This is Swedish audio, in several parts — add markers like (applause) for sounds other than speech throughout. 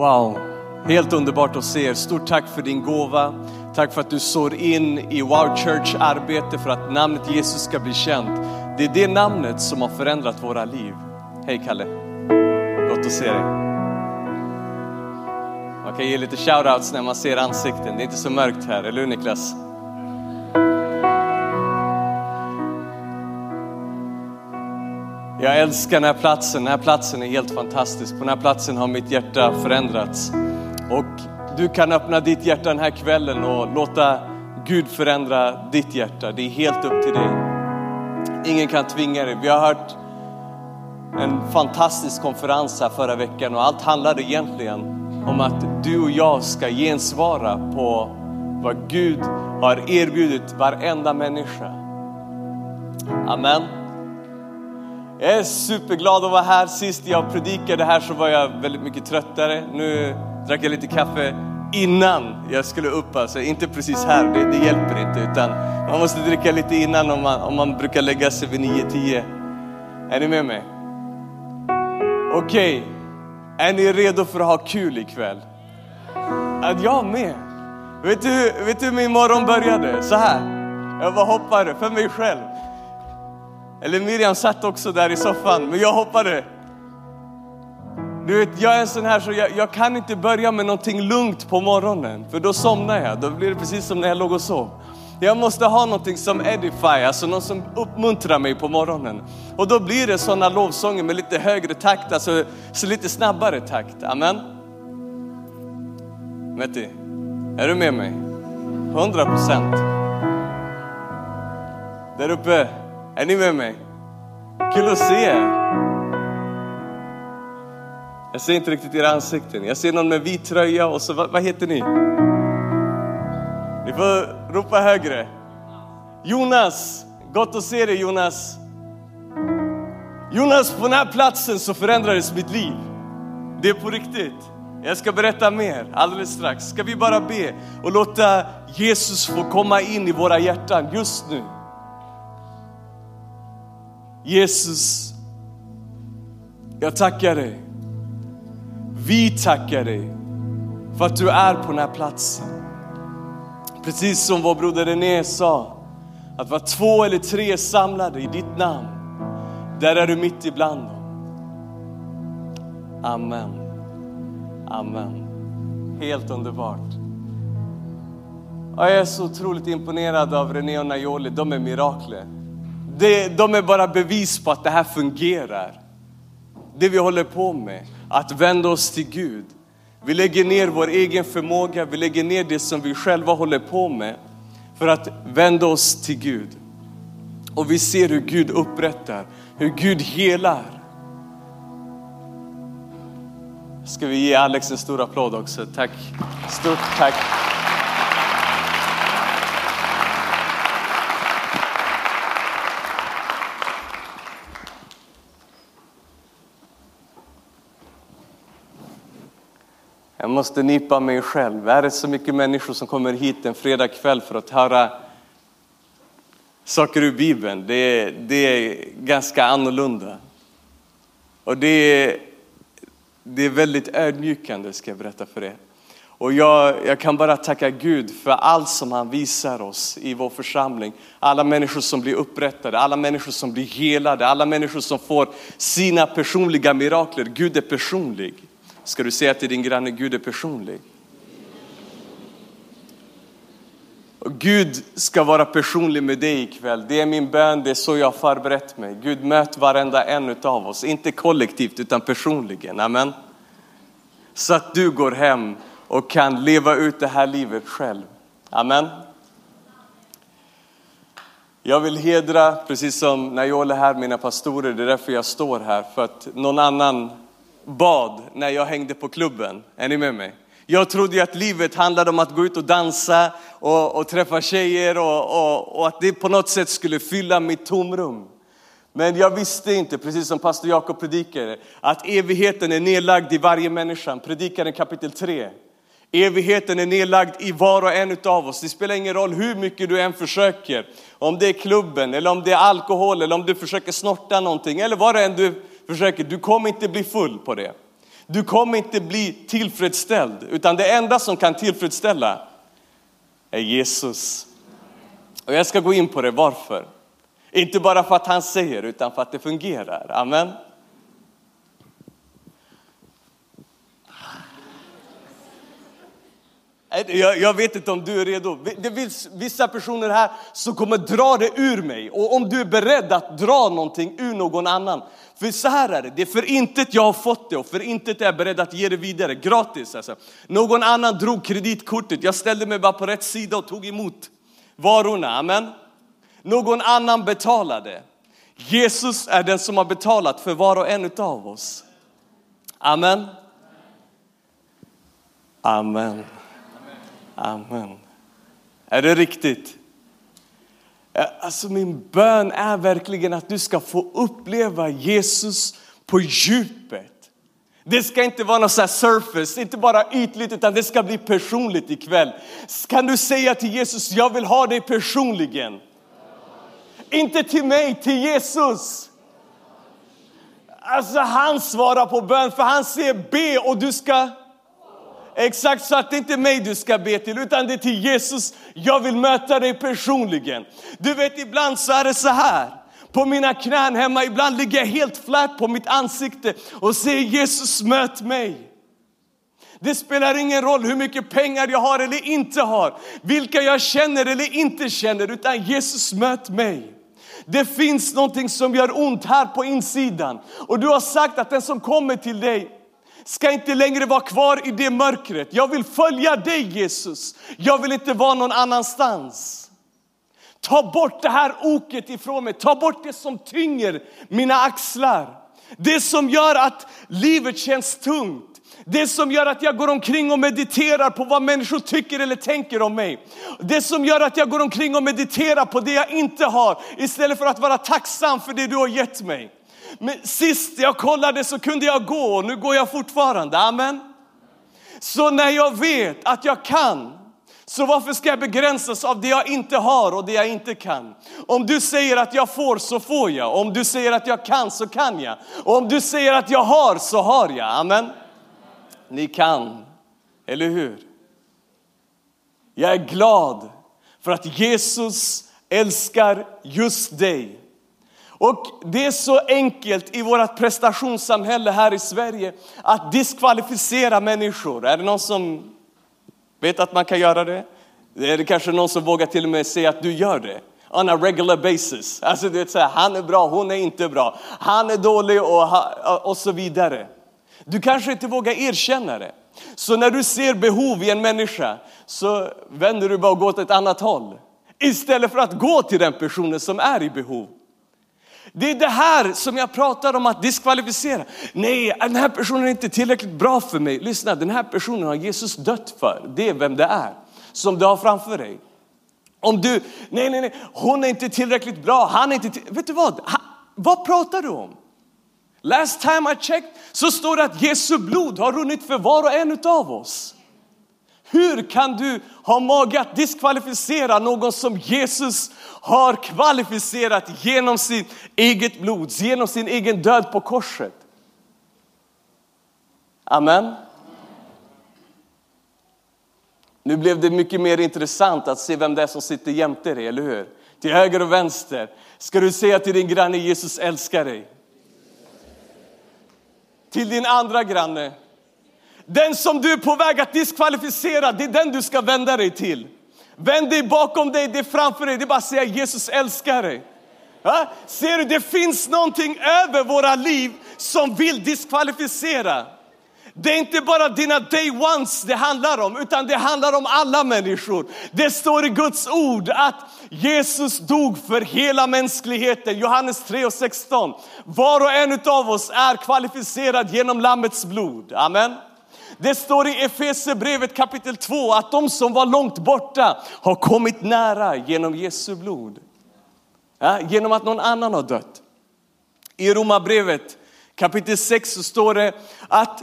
Wow, helt underbart att se er. Stort tack för din gåva. Tack för att du sår in i Wow Church arbete för att namnet Jesus ska bli känt. Det är det namnet som har förändrat våra liv. Hej Kalle, gott att se dig. Man kan ge lite shoutouts när man ser ansikten. Det är inte så mörkt här, eller hur Niklas? Jag älskar den här platsen. Den här platsen är helt fantastisk. På den här platsen har mitt hjärta förändrats. Och du kan öppna ditt hjärta den här kvällen och låta Gud förändra ditt hjärta. Det är helt upp till dig. Ingen kan tvinga dig. Vi har hört en fantastisk konferens här förra veckan och allt handlade egentligen om att du och jag ska gensvara på vad Gud har erbjudit varenda människa. Amen. Jag är superglad att vara här. Sist jag predikade här så var jag väldigt mycket tröttare. Nu drack jag lite kaffe innan jag skulle upp, alltså inte precis här, det, det hjälper inte utan man måste dricka lite innan om man, om man brukar lägga sig vid 9-10. Är ni med mig? Okej, okay. är ni redo för att ha kul ikväll? Att jag med. Vet du, vet du hur min morgon började? Så här. Jag bara hoppade för mig själv. Eller Miriam satt också där i soffan, men jag hoppade. Du vet, jag är en sån här så jag, jag, kan inte börja med någonting lugnt på morgonen, för då somnar jag. Då blir det precis som när jag låg och sov. Jag måste ha någonting som edify, alltså någon som uppmuntrar mig på morgonen. Och då blir det sådana lovsånger med lite högre takt, alltså så lite snabbare takt. Amen. Metti, är du med mig? 100 procent. Där uppe, är ni med mig? Kul att se er. Jag ser inte riktigt era ansikten. Jag ser någon med vit tröja och så, vad, vad heter ni? Ni får ropa högre. Jonas, gott att se dig Jonas. Jonas, på den här platsen så förändrades mitt liv. Det är på riktigt. Jag ska berätta mer alldeles strax. Ska vi bara be och låta Jesus få komma in i våra hjärtan just nu. Jesus, jag tackar dig. Vi tackar dig för att du är på den här platsen. Precis som vår broder René sa, att var två eller tre samlade i ditt namn, där är du mitt ibland dem. Amen. Amen. Helt underbart. Jag är så otroligt imponerad av René och Najoli, de är mirakler. De är bara bevis på att det här fungerar. Det vi håller på med, att vända oss till Gud. Vi lägger ner vår egen förmåga, vi lägger ner det som vi själva håller på med för att vända oss till Gud. Och vi ser hur Gud upprättar, hur Gud helar. Ska vi ge Alex en stor applåd också? Tack. Stort tack. Jag måste nypa mig själv. Är det så mycket människor som kommer hit en fredagkväll för att höra saker ur Bibeln? Det är, det är ganska annorlunda. Och det är, det är väldigt ödmjukande ska jag berätta för er. Och jag, jag, kan bara tacka Gud för allt som han visar oss i vår församling. Alla människor som blir upprättade, alla människor som blir helade, alla människor som får sina personliga mirakler. Gud är personlig. Ska du säga till din granne, Gud är personlig. Och Gud ska vara personlig med dig ikväll. Det är min bön, det är så jag har förberett mig. Gud möt varenda en av oss, inte kollektivt utan personligen. Amen. Så att du går hem och kan leva ut det här livet själv. Amen. Jag vill hedra, precis som när jag här, mina pastorer. Det är därför jag står här, för att någon annan bad när jag hängde på klubben. Är ni med mig? Jag trodde att livet handlade om att gå ut och dansa och, och träffa tjejer och, och, och, att det på något sätt skulle fylla mitt tomrum. Men jag visste inte, precis som pastor Jakob predikade, att evigheten är nedlagd i varje människa. Predikaren kapitel 3. Evigheten är nedlagd i var och en av oss. Det spelar ingen roll hur mycket du än försöker. Om det är klubben, eller om det är alkohol, eller om du försöker snorta någonting, eller vad det än du försöker, du kommer inte bli full på det. Du kommer inte bli tillfredsställd, utan det enda som kan tillfredsställa är Jesus. Och jag ska gå in på det, varför? Inte bara för att han säger, utan för att det fungerar. Amen. Jag, jag, vet inte om du är redo. Det finns vissa personer här som kommer dra det ur mig. Och om du är beredd att dra någonting ur någon annan. För så här är det, det är för intet jag har fått det och för intet är jag beredd att ge det vidare. Gratis alltså. Någon annan drog kreditkortet, jag ställde mig bara på rätt sida och tog emot varorna. Amen. Någon annan betalade. Jesus är den som har betalat för var och en av oss. Amen. Amen. Amen. Är det riktigt? Eh, alltså min bön är verkligen att du ska få uppleva Jesus på djupet. Det ska inte vara någon så surface, inte bara ytligt, utan det ska bli personligt ikväll. Kan du säga till Jesus, jag vill ha dig personligen? Inte till mig, till Jesus. Alltså han svarar på bön, för han säger be och du ska Exakt så att det inte är mig du ska be till, utan det är till Jesus. Jag vill möta dig personligen. Du vet, ibland så är det så här. På mina knän hemma, ibland ligger jag helt flat på mitt ansikte och säger Jesus möt mig. Det spelar ingen roll hur mycket pengar jag har eller inte har, vilka jag känner eller inte känner, utan Jesus möt mig. Det finns någonting som gör ont här på insidan och du har sagt att den som kommer till dig ska inte längre vara kvar i det mörkret. Jag vill följa dig Jesus. Jag vill inte vara någon annanstans. Ta bort det här oket ifrån mig. Ta bort det som tynger mina axlar. Det som gör att livet känns tungt. Det som gör att jag går omkring och mediterar på vad människor tycker eller tänker om mig. Det som gör att jag går omkring och mediterar på det jag inte har istället för att vara tacksam för det du har gett mig. Men sist jag kollade så kunde jag gå och nu går jag fortfarande. Amen. Så när jag vet att jag kan, så varför ska jag begränsas av det jag inte har och det jag inte kan? Om du säger att jag får så får jag. Om du säger att jag kan så kan jag. Och om du säger att jag har så har jag. Amen. Ni kan, eller hur? Jag är glad för att Jesus älskar just dig. Och det är så enkelt i vårt prestationssamhälle här i Sverige att diskvalificera människor. Är det någon som vet att man kan göra det? Är det kanske någon som vågar till och med säga att du gör det? On a regular basis. Alltså du vet, så här, han är bra, hon är inte bra. Han är dålig och, och så vidare. Du kanske inte vågar erkänna det. Så när du ser behov i en människa så vänder du bara och går åt ett annat håll. Istället för att gå till den personen som är i behov. Det är det här som jag pratar om att diskvalificera. Nej, den här personen är inte tillräckligt bra för mig. Lyssna, den här personen har Jesus dött för. Det är vem det är som du har framför dig. Om du, nej, nej, nej, hon är inte tillräckligt bra, han är inte till, Vet du vad? Ha, vad pratar du om? Last time I checked så står det att Jesu blod har runnit för var och en av oss. Hur kan du ha mage att diskvalificera någon som Jesus har kvalificerat genom sitt eget blod, genom sin egen död på korset? Amen. Nu blev det mycket mer intressant att se vem det är som sitter jämte dig, eller hur? Till höger och vänster. Ska du säga till din granne Jesus älskar dig? Till din andra granne, den som du är på väg att diskvalificera, det är den du ska vända dig till. Vänd dig bakom dig, det är framför dig. Det är bara att säga Jesus älskar dig. Ja? Ser du, det finns någonting över våra liv som vill diskvalificera. Det är inte bara dina day ones det handlar om, utan det handlar om alla människor. Det står i Guds ord att Jesus dog för hela mänskligheten. Johannes 3 och 16. Var och en av oss är kvalificerad genom Lammets blod. Amen. Det står i Efesierbrevet kapitel 2 att de som var långt borta har kommit nära genom Jesu blod. Ja, genom att någon annan har dött. I Romarbrevet kapitel 6 så står det att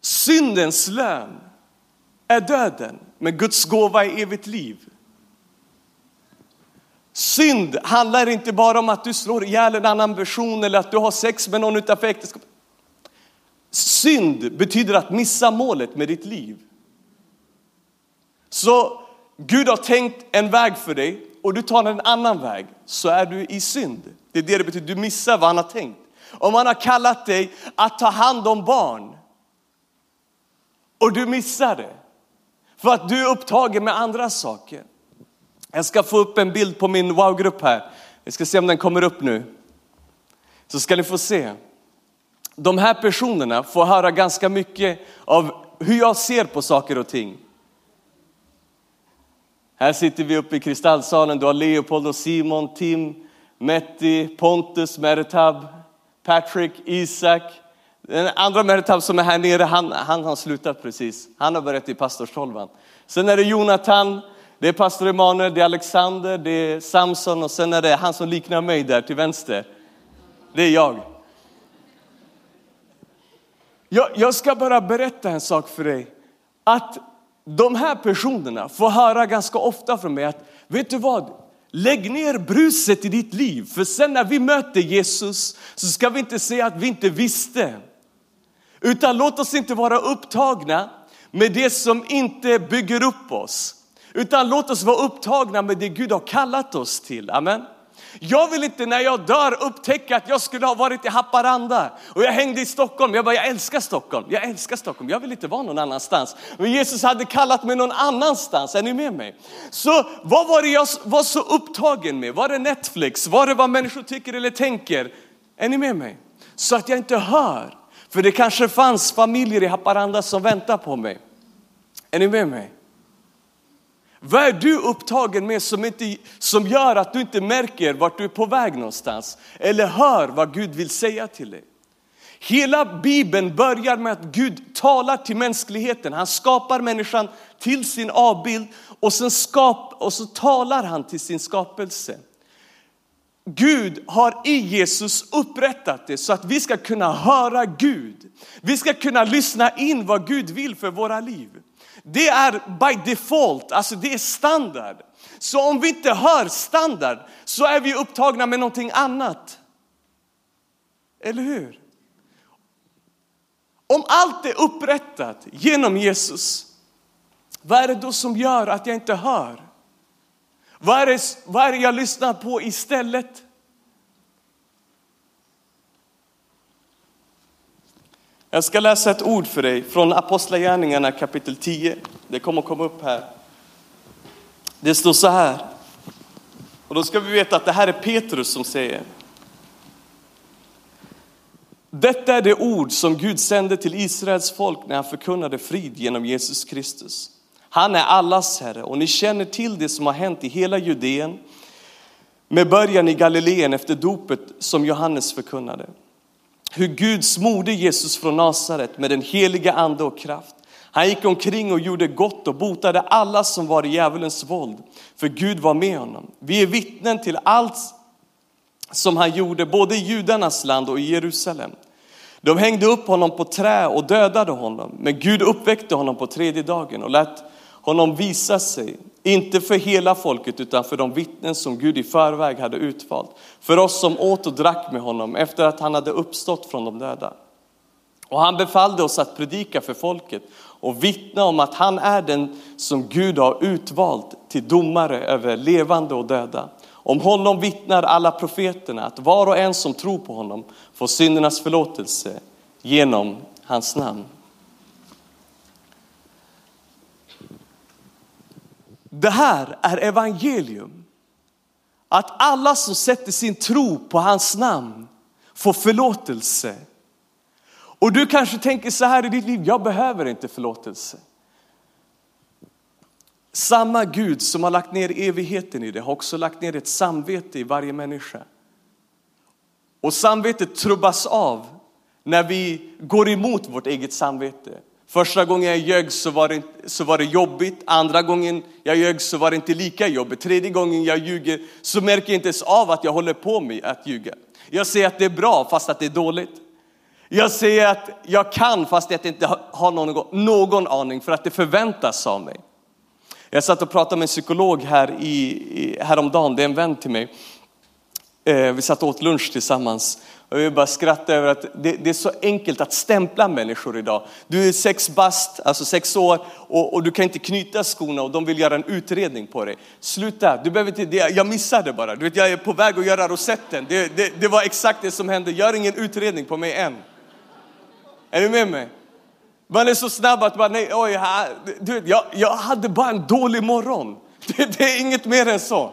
syndens lön är döden, men Guds gåva är evigt liv. Synd handlar inte bara om att du slår ihjäl en annan person eller att du har sex med någon utanför äktenskapet synd betyder att missa målet med ditt liv. Så Gud har tänkt en väg för dig och du tar en annan väg så är du i synd. Det är det det betyder, du missar vad han har tänkt. Om han har kallat dig att ta hand om barn och du missar det för att du är upptagen med andra saker. Jag ska få upp en bild på min wow-grupp här. Vi ska se om den kommer upp nu. Så ska ni få se. De här personerna får höra ganska mycket av hur jag ser på saker och ting. Här sitter vi uppe i kristallsalen. Du har Leopold och Simon, Tim, Metti, Pontus, Meritab, Patrick, Isak. Den andra Meritab som är här nere, han, han har slutat precis. Han har börjat i pastorstolvan. Sen är det Jonathan, det är pastor Emanuel, det är Alexander, det är Samson och sen är det han som liknar mig där till vänster. Det är jag. Jag, jag ska bara berätta en sak för dig. Att de här personerna får höra ganska ofta från mig att, vet du vad? Lägg ner bruset i ditt liv, för sen när vi möter Jesus så ska vi inte säga att vi inte visste. Utan låt oss inte vara upptagna med det som inte bygger upp oss. Utan låt oss vara upptagna med det Gud har kallat oss till. Amen. Jag vill inte när jag dör upptäcka att jag skulle ha varit i Haparanda och jag hängde i Stockholm. Jag bara, jag älskar Stockholm, jag älskar Stockholm, jag vill inte vara någon annanstans. Men Jesus hade kallat mig någon annanstans, är ni med mig? Så vad var det jag var så upptagen med? Var det Netflix? Var det vad människor tycker eller tänker? Är ni med mig? Så att jag inte hör. För det kanske fanns familjer i Haparanda som väntar på mig. Är ni med mig? Vad är du upptagen med som, inte, som gör att du inte märker vart du är på väg någonstans? Eller hör vad Gud vill säga till dig? Hela Bibeln börjar med att Gud talar till mänskligheten. Han skapar människan till sin avbild och, sen skap, och så talar han till sin skapelse. Gud har i Jesus upprättat det så att vi ska kunna höra Gud. Vi ska kunna lyssna in vad Gud vill för våra liv. Det är by default, alltså det är standard. Så om vi inte hör standard så är vi upptagna med någonting annat. Eller hur? Om allt är upprättat genom Jesus, vad är det då som gör att jag inte hör? Vad är det, vad är det jag lyssnar på istället? Jag ska läsa ett ord för dig från Apostlagärningarna kapitel 10. Det kommer komma upp här. Det står så här. Och då ska vi veta att det här är Petrus som säger. Detta är det ord som Gud sände till Israels folk när han förkunnade frid genom Jesus Kristus. Han är allas Herre och ni känner till det som har hänt i hela Judeen med början i Galileen efter dopet som Johannes förkunnade hur Gud smorde Jesus från Nasaret med den heliga ande och kraft. Han gick omkring och gjorde gott och botade alla som var i djävulens våld, för Gud var med honom. Vi är vittnen till allt som han gjorde, både i judarnas land och i Jerusalem. De hängde upp honom på trä och dödade honom, men Gud uppväckte honom på tredje dagen och lät honom visa sig, inte för hela folket utan för de vittnen som Gud i förväg hade utvalt. För oss som åt och drack med honom efter att han hade uppstått från de döda. Och han befallde oss att predika för folket och vittna om att han är den som Gud har utvalt till domare över levande och döda. Om honom vittnar alla profeterna att var och en som tror på honom får syndernas förlåtelse genom hans namn. Det här är evangelium. Att alla som sätter sin tro på hans namn får förlåtelse. Och du kanske tänker så här i ditt liv, jag behöver inte förlåtelse. Samma Gud som har lagt ner evigheten i det har också lagt ner ett samvete i varje människa. Och samvetet trubbas av när vi går emot vårt eget samvete. Första gången jag ljög så var, det, så var det jobbigt, andra gången jag ljög så var det inte lika jobbigt, tredje gången jag ljuger så märker jag inte ens av att jag håller på med att ljuga. Jag säger att det är bra fast att det är dåligt. Jag säger att jag kan fast att jag inte har någon, någon aning för att det förväntas av mig. Jag satt och pratade med en psykolog här i, häromdagen, det är en vän till mig. Eh, vi satt och åt lunch tillsammans jag vill bara skratta över att det, det, är så enkelt att stämpla människor idag. Du är sex bast, alltså sex år och, och, du kan inte knyta skorna och de vill göra en utredning på dig. Sluta, du behöver inte, jag missade bara. Du vet, jag är på väg att göra rosetten. Det, det, det var exakt det som hände. Gör ingen utredning på mig än. Är du med mig? Man är så snabb att man, nej, oj, ha, du vet, jag, jag hade bara en dålig morgon. (laughs) Det, det är inget mer än så.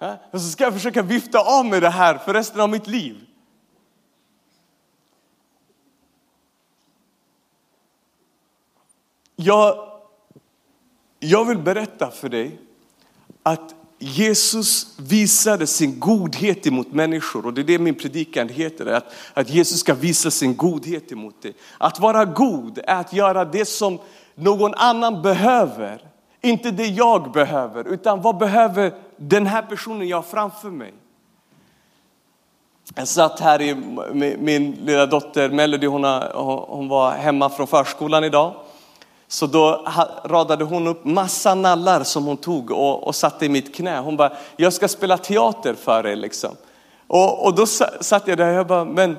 Äh? Och så ska jag försöka vifta av mig det här för resten av mitt liv. Jag, jag vill berätta för dig att Jesus visade sin godhet emot människor och det är det min predikan heter, att, att Jesus ska visa sin godhet emot dig. Att vara god är att göra det som någon annan behöver, inte det jag behöver, utan vad behöver den här personen jag har framför mig? Jag satt här i, med min lilla dotter Melody, hon, har, hon var hemma från förskolan idag. Så då radade hon upp massa nallar som hon tog och, och satte i mitt knä. Hon bara, jag ska spela teater för er liksom. Och, och då satt jag där och jag bara, men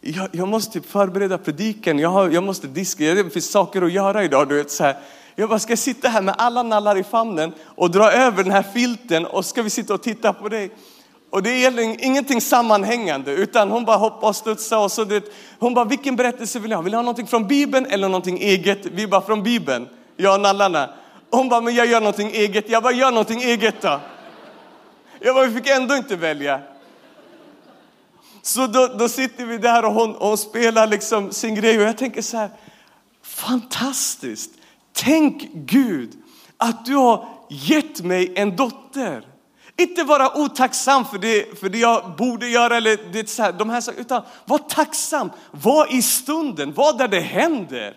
jag, jag måste typ förbereda predikan, jag, har, jag måste diska, det finns saker att göra idag. Du vet, så här. Jag bara, ska jag sitta här med alla nallar i famnen och dra över den här filten och ska vi sitta och titta på dig? Och det är ingenting sammanhängande utan hon bara hoppade och studsade och så det, hon bara vilken berättelse vill jag ha? Vill jag ha någonting från Bibeln eller någonting eget? Vi bara från Bibeln, jag och nallarna. Hon bara men jag gör någonting eget. Jag bara gör någonting eget då. Jag bara vi fick ändå inte välja. Så då, då sitter vi där och hon, och hon spelar liksom sin grej och jag tänker så här fantastiskt. Tänk Gud att du har gett mig en dotter. Inte vara otacksam för det, för det jag borde göra eller det, så här, de här sakerna, utan var tacksam. Var i stunden, var där det händer.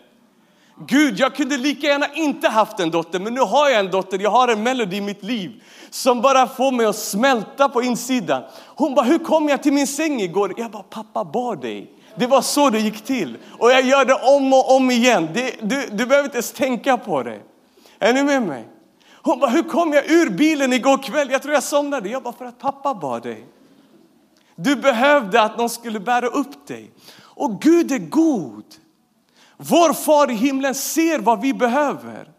Gud, jag kunde lika gärna inte haft en dotter, men nu har jag en dotter. Jag har en melodi i mitt liv som bara får mig att smälta på insidan. Hon bara, hur kom jag till min säng igår? Jag bara, pappa bar dig. Det var så det gick till. Och jag gör det om och om igen. Det, du, du behöver inte ens tänka på det. Är ni med mig? Hon bara, hur kom jag ur bilen igår kväll? Jag tror jag somnade. Jag bara, för att pappa bad dig. Du behövde att någon skulle bära upp dig. Och Gud är god. Vår far i himlen ser vad vi behöver.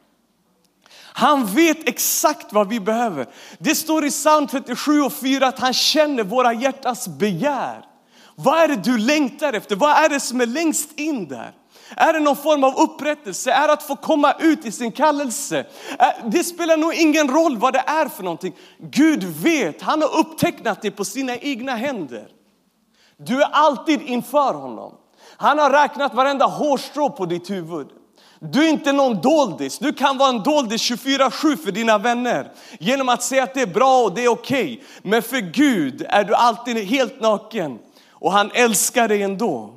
Han vet exakt vad vi behöver. Det står i psalm 37 och 4 att han känner våra hjärtas begär. Vad är det du längtar efter? Vad är det som är längst in där? Är det någon form av upprättelse? Är det att få komma ut i sin kallelse? Det spelar nog ingen roll vad det är för någonting. Gud vet, han har upptecknat det på sina egna händer. Du är alltid inför honom. Han har räknat varenda hårstrå på ditt huvud. Du är inte någon doldis. Du kan vara en doldis 24-7 för dina vänner genom att säga att det är bra och det är okej. Okay. Men för Gud är du alltid helt naken och han älskar dig ändå.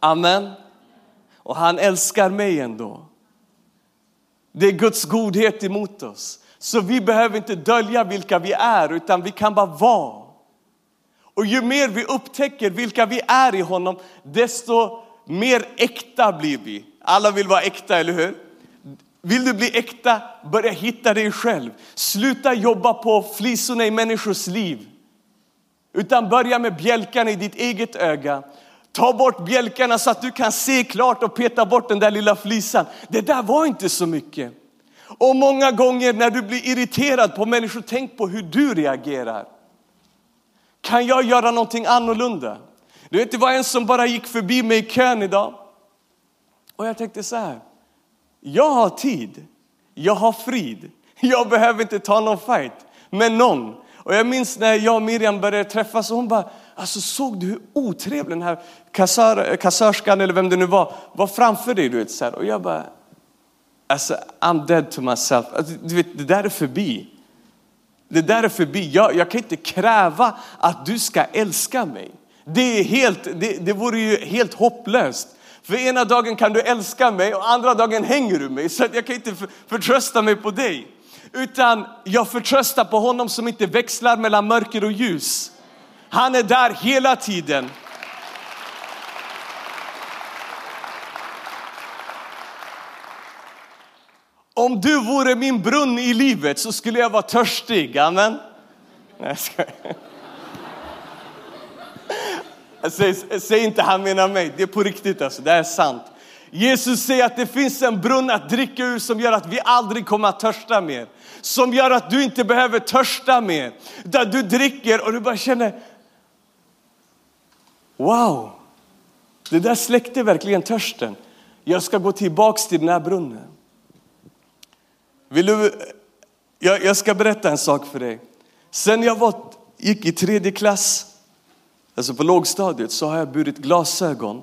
Amen. Och han älskar mig ändå. Det är Guds godhet emot oss. Så vi behöver inte dölja vilka vi är, utan vi kan bara vara. Och ju mer vi upptäcker vilka vi är i honom, desto mer äkta blir vi. Alla vill vara äkta, eller hur? Vill du bli äkta, börja hitta dig själv. Sluta jobba på flisorna i människors liv. Utan börja med bjälkarna i ditt eget öga Ta bort bjälkarna så att du kan se klart och peta bort den där lilla flisan. Det där var inte så mycket. Och många gånger när du blir irriterad på människor, tänk på hur du reagerar. Kan jag göra någonting annorlunda? Du vet, det var en som bara gick förbi mig i kön idag. Och jag tänkte så här, jag har tid, jag har frid, jag behöver inte ta någon fight med någon. Och jag minns när jag och Miriam började träffas och hon bara, alltså såg du hur otrevlig den här kassör, kassörskan eller vem det nu var, var framför dig. Du vet, så här. Och jag bara, alltså I'm dead to myself. Alltså, du vet, det där är förbi. Det där är förbi. Jag, jag kan inte kräva att du ska älska mig. Det, är helt, det, det vore ju helt hopplöst. För ena dagen kan du älska mig och andra dagen hänger du mig. Så jag kan inte förtrösta mig på dig. Utan jag förtröstar på honom som inte växlar mellan mörker och ljus. Han är där hela tiden. om du vore min brunn i livet så skulle jag vara törstig. Amen. Nej, jag skojar. (laughs) Säg, säg inte han menar mig, det är på riktigt alltså, det är sant. Jesus säger att det finns en brunn att dricka ur som gör att vi aldrig kommer att törsta mer. Som gör att du inte behöver törsta mer. Där du dricker och du bara känner, wow, det där släckte verkligen törsten. Jag ska gå tillbaks till den här brunnen. Vill du, jag, jag ska berätta en sak för dig. Sen jag var, gick i tredje klass, alltså på lågstadiet, så har jag burit glasögon.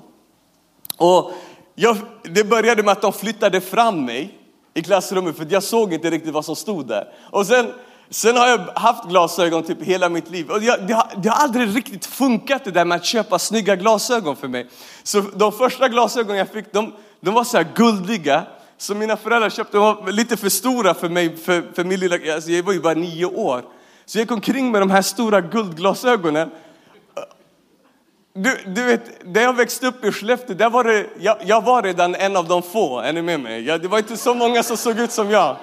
Och jag, det började med att de flyttade fram mig i klassrummet för jag såg inte riktigt vad som stod där. Och sen, sen har jag haft glasögon typ hela mitt liv. Och jag, det, har, det har aldrig riktigt funkat det där med att köpa snygga glasögon för mig. Så de första glasögonen jag fick, de, de var så här guldiga. Så mina föräldrar köpte, de var lite för stora för mig, för, för min lilla, alltså jag var ju bara nio år. Så jag gick omkring med de här stora guldglasögonen. Du, du vet, där jag växte upp i Skellefteå, där var det, jag, jag, var redan en av de få, är ni med mig? Jag, det var inte så många som såg ut som jag.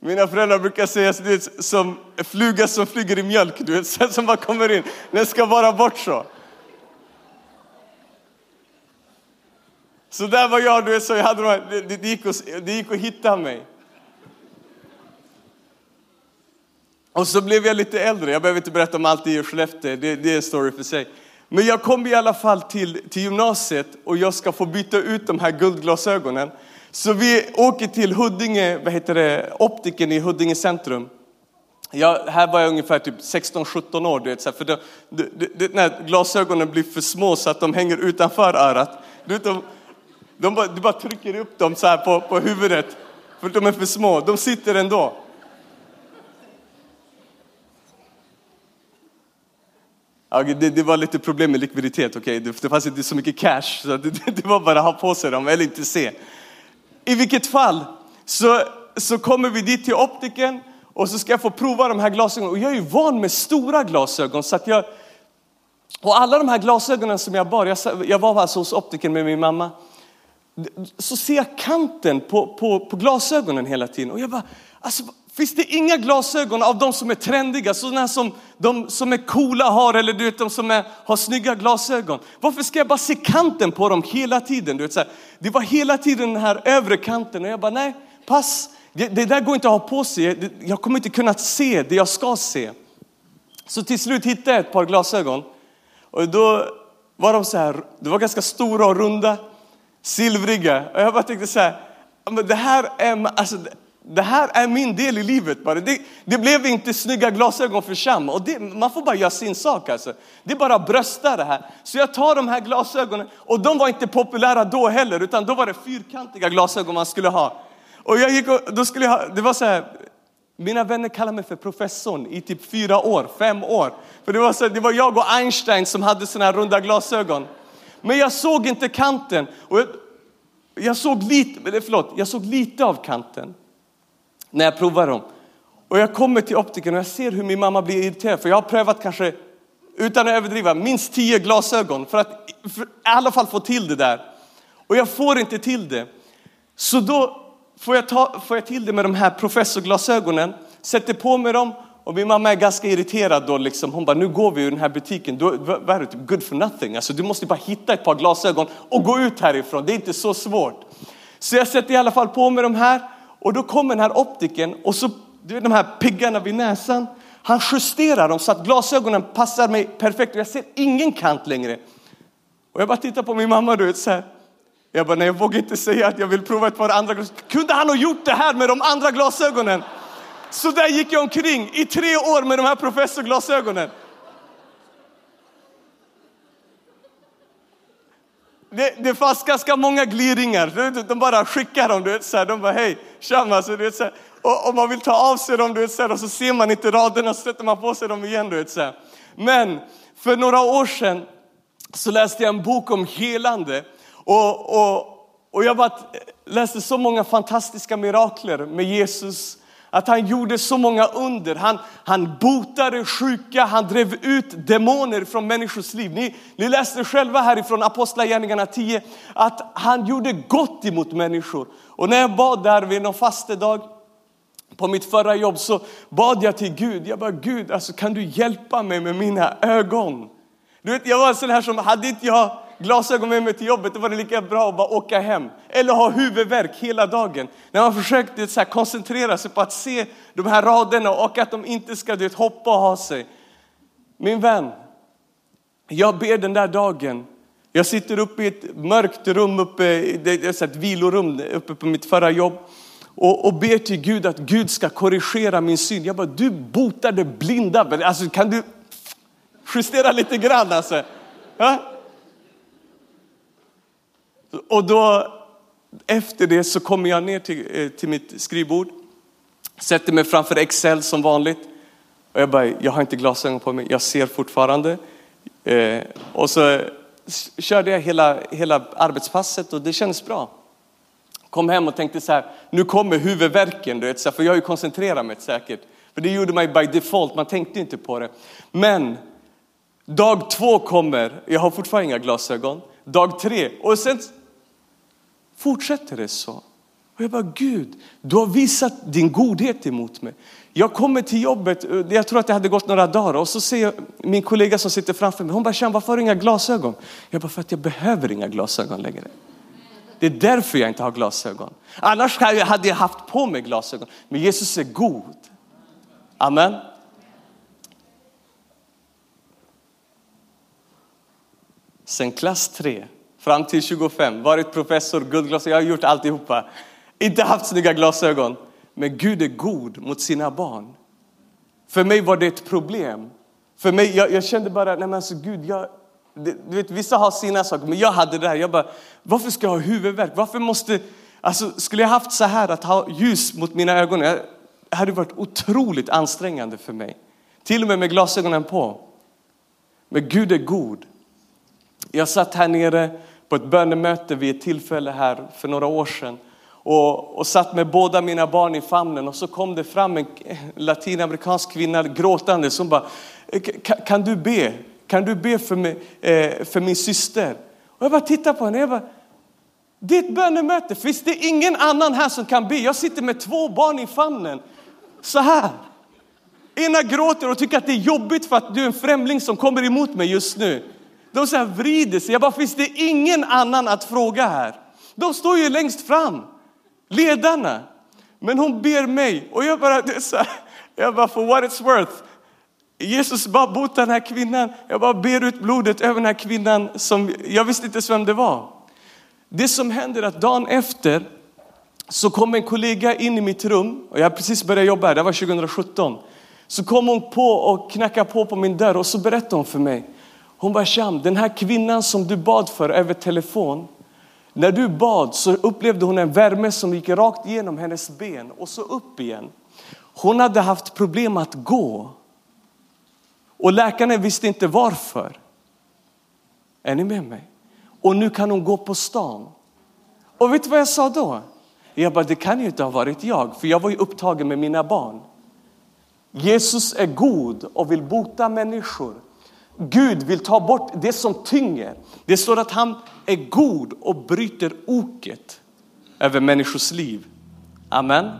Mina föräldrar brukar säga du vet, som fluga som flyger i mjölk, du vet, (laughs) som bara kommer in. Den ska bara bort så. Så där var jag, du vet, så jag hade de det, det, gick att, det gick att hitta mig. Och så blev jag lite äldre, jag behöver inte berätta om allt i Skellefteå, det, det är en story för sig. Men jag kom i alla fall till, till gymnasiet och jag ska få byta ut de här guldglasögonen. Så vi åker till Huddinge, vad heter det, optiken i Huddinge centrum. Jag, här var jag ungefär typ 16-17 år, du vet, för det, det, det, när glasögonen blir för små så att de hänger utanför örat. Du vet, de, de bara, du bara trycker upp dem så här på, på huvudet, för de är för små. De sitter ändå. Det, det, var lite problem med likviditet, okay? det, det fanns inte så mycket cash, så (laughs) det, det var bara att ha på sig dem eller inte se. I vilket fall så, så kommer vi dit till optiken och så ska jag få prova de här glasögonen. Och jag är ju van med stora glasögon så att jag, och alla de här glasögonen som jag bar, jag, jag var alltså hos optiken med min mamma, så ser jag kanten på, på, på glasögonen hela tiden och jag bara, alltså Finns det inga glasögon av de som är trendiga, sådana som de som är coola har eller du vet, de som är, har snygga glasögon? Varför ska jag bara se kanten på dem hela tiden? Du vet, så här, det var hela tiden den här övre kanten och jag bara nej, pass. Det, det där går inte att ha på sig. Jag kommer inte kunna se det jag ska se. Så till slut hittade jag ett par glasögon och då var de så här, det var ganska stora och runda, silvriga. Och jag bara tänkte så här, men det här är, alltså, det här är min del i livet bara. Det, det blev inte snygga glasögon för Sham. Och det, man får bara göra sin sak alltså. Det är bara att brösta det här. Så jag tar de här glasögonen och de var inte populära då heller utan då var det fyrkantiga glasögon man skulle ha. Och jag gick och, då skulle jag ha, det var så här, mina vänner kallade mig för professorn i typ fyra år, fem år. För det var, så, det var jag och Einstein som hade såna här runda glasögon. Men jag såg inte kanten. Och jag, jag såg lite, förlåt, jag såg lite av kanten när jag provar dem. Och jag kommer till optiken och jag ser hur min mamma blir irriterad för jag har prövat kanske, utan att överdriva, minst tio glasögon för att för i alla fall få till det där. Och jag får inte till det. Så då får jag, ta, får jag till det med de här professorglasögonen, sätter på mig dem och min mamma är ganska irriterad då liksom. Hon bara, nu går vi ur den här butiken. Du, vad är det? Typ good for nothing. Alltså, du måste bara hitta ett par glasögon och gå ut härifrån. Det är inte så svårt. Så jag sätter i alla fall på mig de här och då kommer den här optiken och så, du vet de här piggarna vid näsan. Han justerar dem så att glasögonen passar mig perfekt och jag ser ingen kant längre. Och jag bara tittar på min mamma du vet så här. Jag bara, nej jag vågar inte säga att jag vill prova ett par andra glasögon. Kunde han ha gjort det här med de andra glasögonen? Så där gick jag omkring i tre år med de här professorglasögonen. Det, det fanns ganska många gliringar. De bara skickar dem. Du vet, så här, de bara hej, tjam alltså, du vet, så här. Och om man vill ta av sig dem du vet, så här, och så ser man inte raderna så sätter man på sig dem igen. Du vet, så här. Men för några år sedan så läste jag en bok om helande. Och, och, och jag bara läste så många fantastiska mirakler med Jesus att han gjorde så många under. Han, han botade sjuka, han drev ut demoner från människors liv. Ni, ni läste själva härifrån Apostlagärningarna 10 att han gjorde gott emot människor. Och när jag bad där vid någon fastedag på mitt förra jobb så bad jag till Gud. Jag bara, Gud, alltså, kan du hjälpa mig med mina ögon? Du vet, jag var sån här som, hade inte jag glasögon med mig till jobbet, då var det lika bra att bara åka hem. Eller ha huvudvärk hela dagen. När man försökte så här, koncentrera sig på att se de här raderna och att de inte ska vet, hoppa och ha sig. Min vän, jag ber den där dagen. Jag sitter uppe i ett mörkt rum, uppe, det är ett vilorum uppe på mitt förra jobb och, och ber till Gud att Gud ska korrigera min syn. Jag bara, du botade blinda. Alltså, kan du justera lite grann alltså? Ja? Och då efter det så kommer jag ner till, eh, till mitt skrivbord, sätter mig framför Excel som vanligt. Och jag bara, jag har inte glasögon på mig, jag ser fortfarande. Eh, och så körde jag hela, hela arbetspasset och det kändes bra. Kom hem och tänkte så här, nu kommer huvudvärken, du vet, så här, för jag har ju koncentrerat mig säkert. För det gjorde man ju by default, man tänkte inte på det. Men dag två kommer, jag har fortfarande inga glasögon. Dag tre, och sen fortsätter det så. Och jag bara, Gud, du har visat din godhet emot mig. Jag kommer till jobbet, eh, jag tror att det hade gått några dagar och så ser jag min kollega som sitter framför mig. Hon bara, Sean, varför har du inga glasögon? Jag bara, för att jag behöver inga glasögon längre. Det är därför jag inte har glasögon. Annars hade jag haft på mig glasögon. Men Jesus är god. Amen. Sen klass 3 fram till 25, varit professor, guldglasögon, jag har gjort alltihopa. Inte haft snygga glasögon. Men Gud är god mot sina barn. För mig var det ett problem. För mig, jag, jag kände bara, nej men alltså Gud, jag, du vet, vissa har sina saker, men jag hade det här. Jag bara, varför ska jag ha huvudvärk? Varför måste, alltså skulle jag haft så här att ha ljus mot mina ögon, det hade varit otroligt ansträngande för mig. Till och med med glasögonen på. Men Gud är god. Jag satt här nere på ett bönemöte vid ett tillfälle här för några år sedan och, och satt med båda mina barn i famnen och så kom det fram en latinamerikansk kvinna gråtande som bara, kan du be? Kan du be för, mig, eh, för min syster? Och jag bara tittade på henne. Jag bara, det är ett bönemöte. Finns det ingen annan här som kan be? Jag sitter med två barn i famnen. Så här. Ena gråter och tycker att det är jobbigt för att du är en främling som kommer emot mig just nu. De så här vrider sig. Jag bara, finns det ingen annan att fråga här? De står ju längst fram, ledarna. Men hon ber mig och jag bara, det är så här, jag bara for what it's worth. Jesus bara botar den här kvinnan. Jag bara ber ut blodet över den här kvinnan som jag visste inte ens vem det var. Det som händer är att dagen efter så kom en kollega in i mitt rum och jag har precis börjat jobba här, det var 2017. Så kom hon på och knackade på på min dörr och så berättade hon för mig. Hon bara Sham, den här kvinnan som du bad för över telefon. När du bad så upplevde hon en värme som gick rakt igenom hennes ben och så upp igen. Hon hade haft problem att gå. Och läkarna visste inte varför. Är ni med mig? Och nu kan hon gå på stan. Och vet du vad jag sa då? Jag bara, det kan ju inte ha varit jag, för jag var ju upptagen med mina barn. Jesus är god och vill bota människor. Gud vill ta bort det som tynger. Det står att han är god och bryter oket över människors liv. Amen.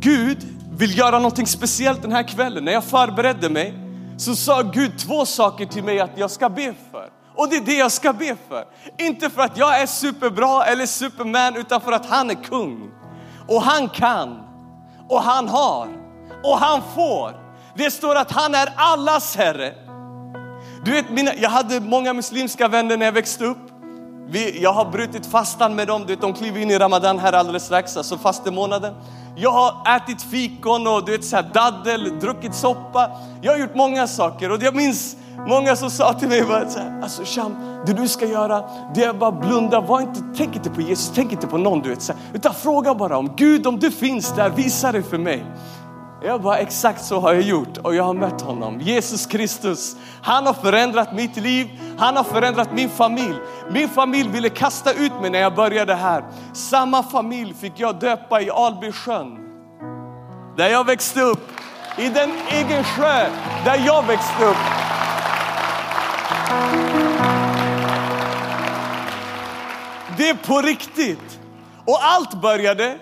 Gud vill göra någonting speciellt den här kvällen. När jag förberedde mig så sa Gud två saker till mig att jag ska be för. Och det är det jag ska be för. Inte för att jag är superbra eller superman utan för att han är kung. Och han kan. Och han har. Och han får. Det står att han är allas Herre. Du vet, mina, jag hade många muslimska vänner när jag växte upp. Vi, jag har brutit fastan med dem, du vet, de kliver in i Ramadan här alldeles strax, alltså fastemånaden. Jag har ätit fikon och du vet, så här, daddel, druckit soppa. Jag har gjort många saker och jag minns många som sa till mig, bara, så här, alltså Sham, det du ska göra, det är bara blunda, var inte, tänk inte på Jesus, tänk inte på någon, du vet, så här, utan fråga bara om Gud, om du finns där, visa det för mig. Jag bara, exakt så har jag gjort och jag har mött honom. Jesus Kristus, han har förändrat mitt liv, han har förändrat min familj. Min familj ville kasta ut mig när jag började här. Samma familj fick jag döpa i Albysjön där jag växte upp, i den egen sjö där jag växte upp. Det är på riktigt. Och allt började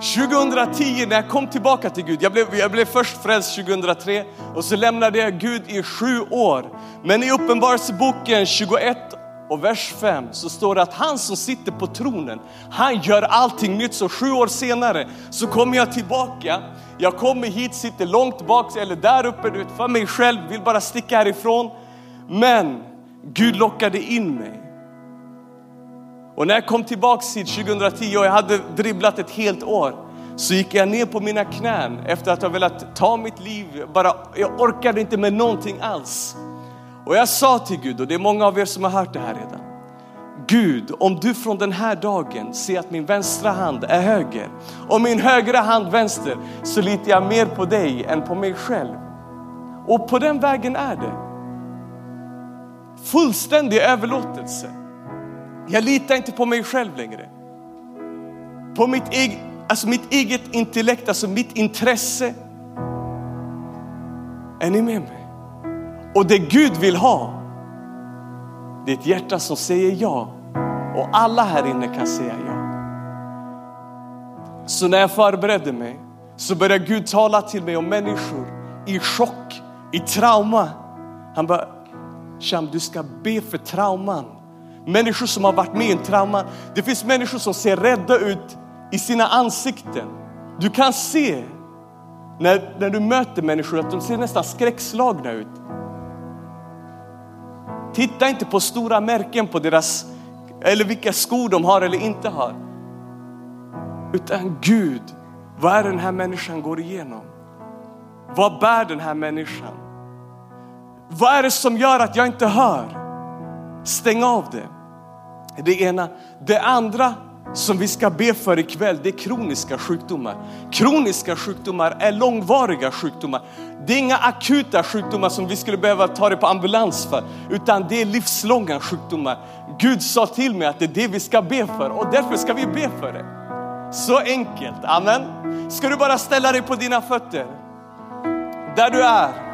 2010 när jag kom tillbaka till Gud. Jag blev, jag blev först frälst 2003 och så lämnade jag Gud i sju år. Men i Uppenbarelseboken 21 och vers 5 så står det att han som sitter på tronen, han gör allting nytt. Så sju år senare så kommer jag tillbaka. Jag kommer hit, sitter långt bak eller där uppe du vet, för mig själv, vill bara sticka härifrån. Men Gud lockade in mig. Och när jag kom tillbaks hit 2010 och jag hade dribblat ett helt år så gick jag ner på mina knän efter att ha velat ta mitt liv. Bara, jag orkade inte med någonting alls. Och jag sa till Gud, och det är många av er som har hört det här redan. Gud, om du från den här dagen ser att min vänstra hand är höger och min högra hand vänster så litar jag mer på dig än på mig själv. Och på den vägen är det. Fullständig överlåtelse. Jag litar inte på mig själv längre. På mitt, eget, alltså mitt eget intellekt, alltså mitt intresse. Är ni med mig? Och det Gud vill ha, det är ett hjärta som säger ja. Och alla här inne kan säga ja. Så när jag förberedde mig så började Gud tala till mig om människor i chock, i trauma. Han bara, Sham du ska be för trauman. Människor som har varit med i en trauma. Det finns människor som ser rädda ut i sina ansikten. Du kan se när, när du möter människor att de ser nästan skräckslagna ut. Titta inte på stora märken på deras, eller vilka skor de har eller inte har. Utan Gud, vad är den här människan går igenom? Vad bär den här människan? Vad är det som gör att jag inte hör? Stäng av det. Det ena. Det andra som vi ska be för ikväll, det är kroniska sjukdomar. Kroniska sjukdomar är långvariga sjukdomar. Det är inga akuta sjukdomar som vi skulle behöva ta det på ambulans för, utan det är livslånga sjukdomar. Gud sa till mig att det är det vi ska be för och därför ska vi be för det. Så enkelt, amen. Ska du bara ställa dig på dina fötter, där du är.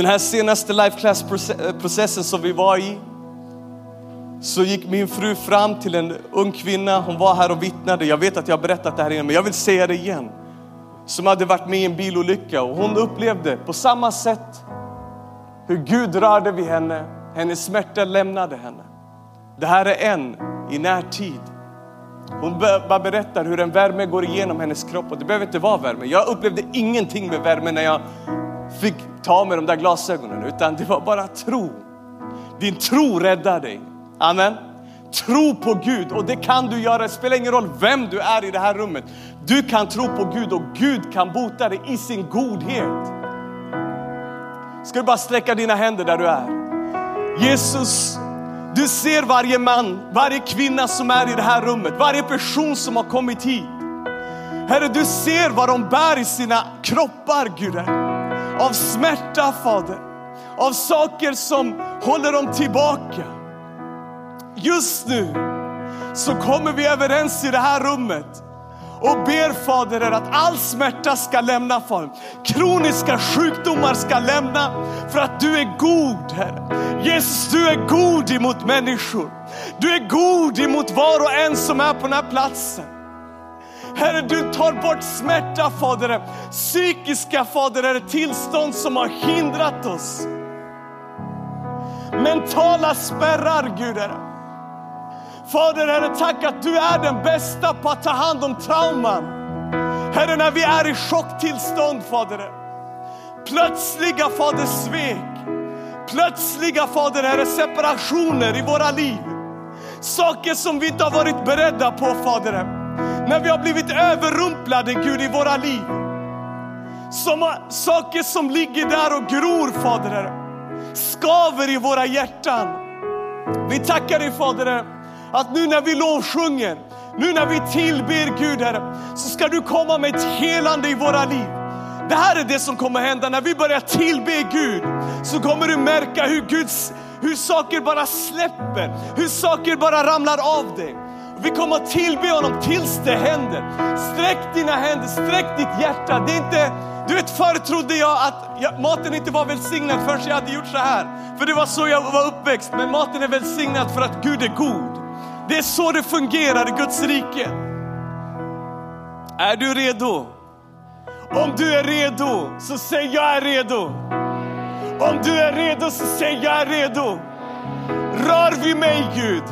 Den här senaste life class-processen eh, som vi var i, så gick min fru fram till en ung kvinna, hon var här och vittnade. Jag vet att jag har berättat det här innan, men jag vill säga det igen. Som hade varit med i en bilolycka och hon upplevde på samma sätt hur Gud rörde vid henne, hennes smärta lämnade henne. Det här är en i närtid. Hon bara berättar hur en värme går igenom hennes kropp och det behöver inte vara värme. Jag upplevde ingenting med värme när jag fick ta med de där glasögonen, utan det var bara tro. Din tro räddar dig. Amen. Tro på Gud och det kan du göra. Det spelar ingen roll vem du är i det här rummet. Du kan tro på Gud och Gud kan bota dig i sin godhet. Ska du bara sträcka dina händer där du är. Jesus, du ser varje man, varje kvinna som är i det här rummet, varje person som har kommit hit. Herre, du ser vad de bär i sina kroppar, Gud av smärta Fader. Av saker som håller dem tillbaka. Just nu så kommer vi överens i det här rummet och ber Fader att all smärta ska lämna Fader. Kroniska sjukdomar ska lämna för att du är god Herre. Jesus du är god emot människor. Du är god emot var och en som är på den här platsen. Herre, du tar bort smärta, Fader. Psykiska, Fader, är tillstånd som har hindrat oss. Mentala spärrar, Gud, Herre. Fader, Herre, tack att du är den bästa på att ta hand om trauman. Herre, när vi är i chocktillstånd, Fader. Plötsliga, Fader, svek. Plötsliga, Fader, Herre, separationer i våra liv. Saker som vi inte har varit beredda på, Fader. När vi har blivit överrumplade, Gud, i våra liv. Som, saker som ligger där och gror, Fader, skaver i våra hjärtan. Vi tackar dig, Fader, att nu när vi lovsjunger, nu när vi tillber Gud, Herre, så ska du komma med ett helande i våra liv. Det här är det som kommer hända när vi börjar tillbe Gud. Så kommer du märka hur, Guds, hur saker bara släpper, hur saker bara ramlar av dig. Vi kommer att tillbe honom tills det händer. Sträck dina händer, sträck ditt hjärta. Det är inte, du vet förr trodde jag att jag, maten inte var välsignad förrän jag hade gjort så här. För det var så jag var uppväxt. Men maten är välsignad för att Gud är god. Det är så det fungerar i Guds rike. Är du redo? Om du är redo, så säg jag är redo. Om du är redo, så säg jag är redo. Rör vid mig Gud.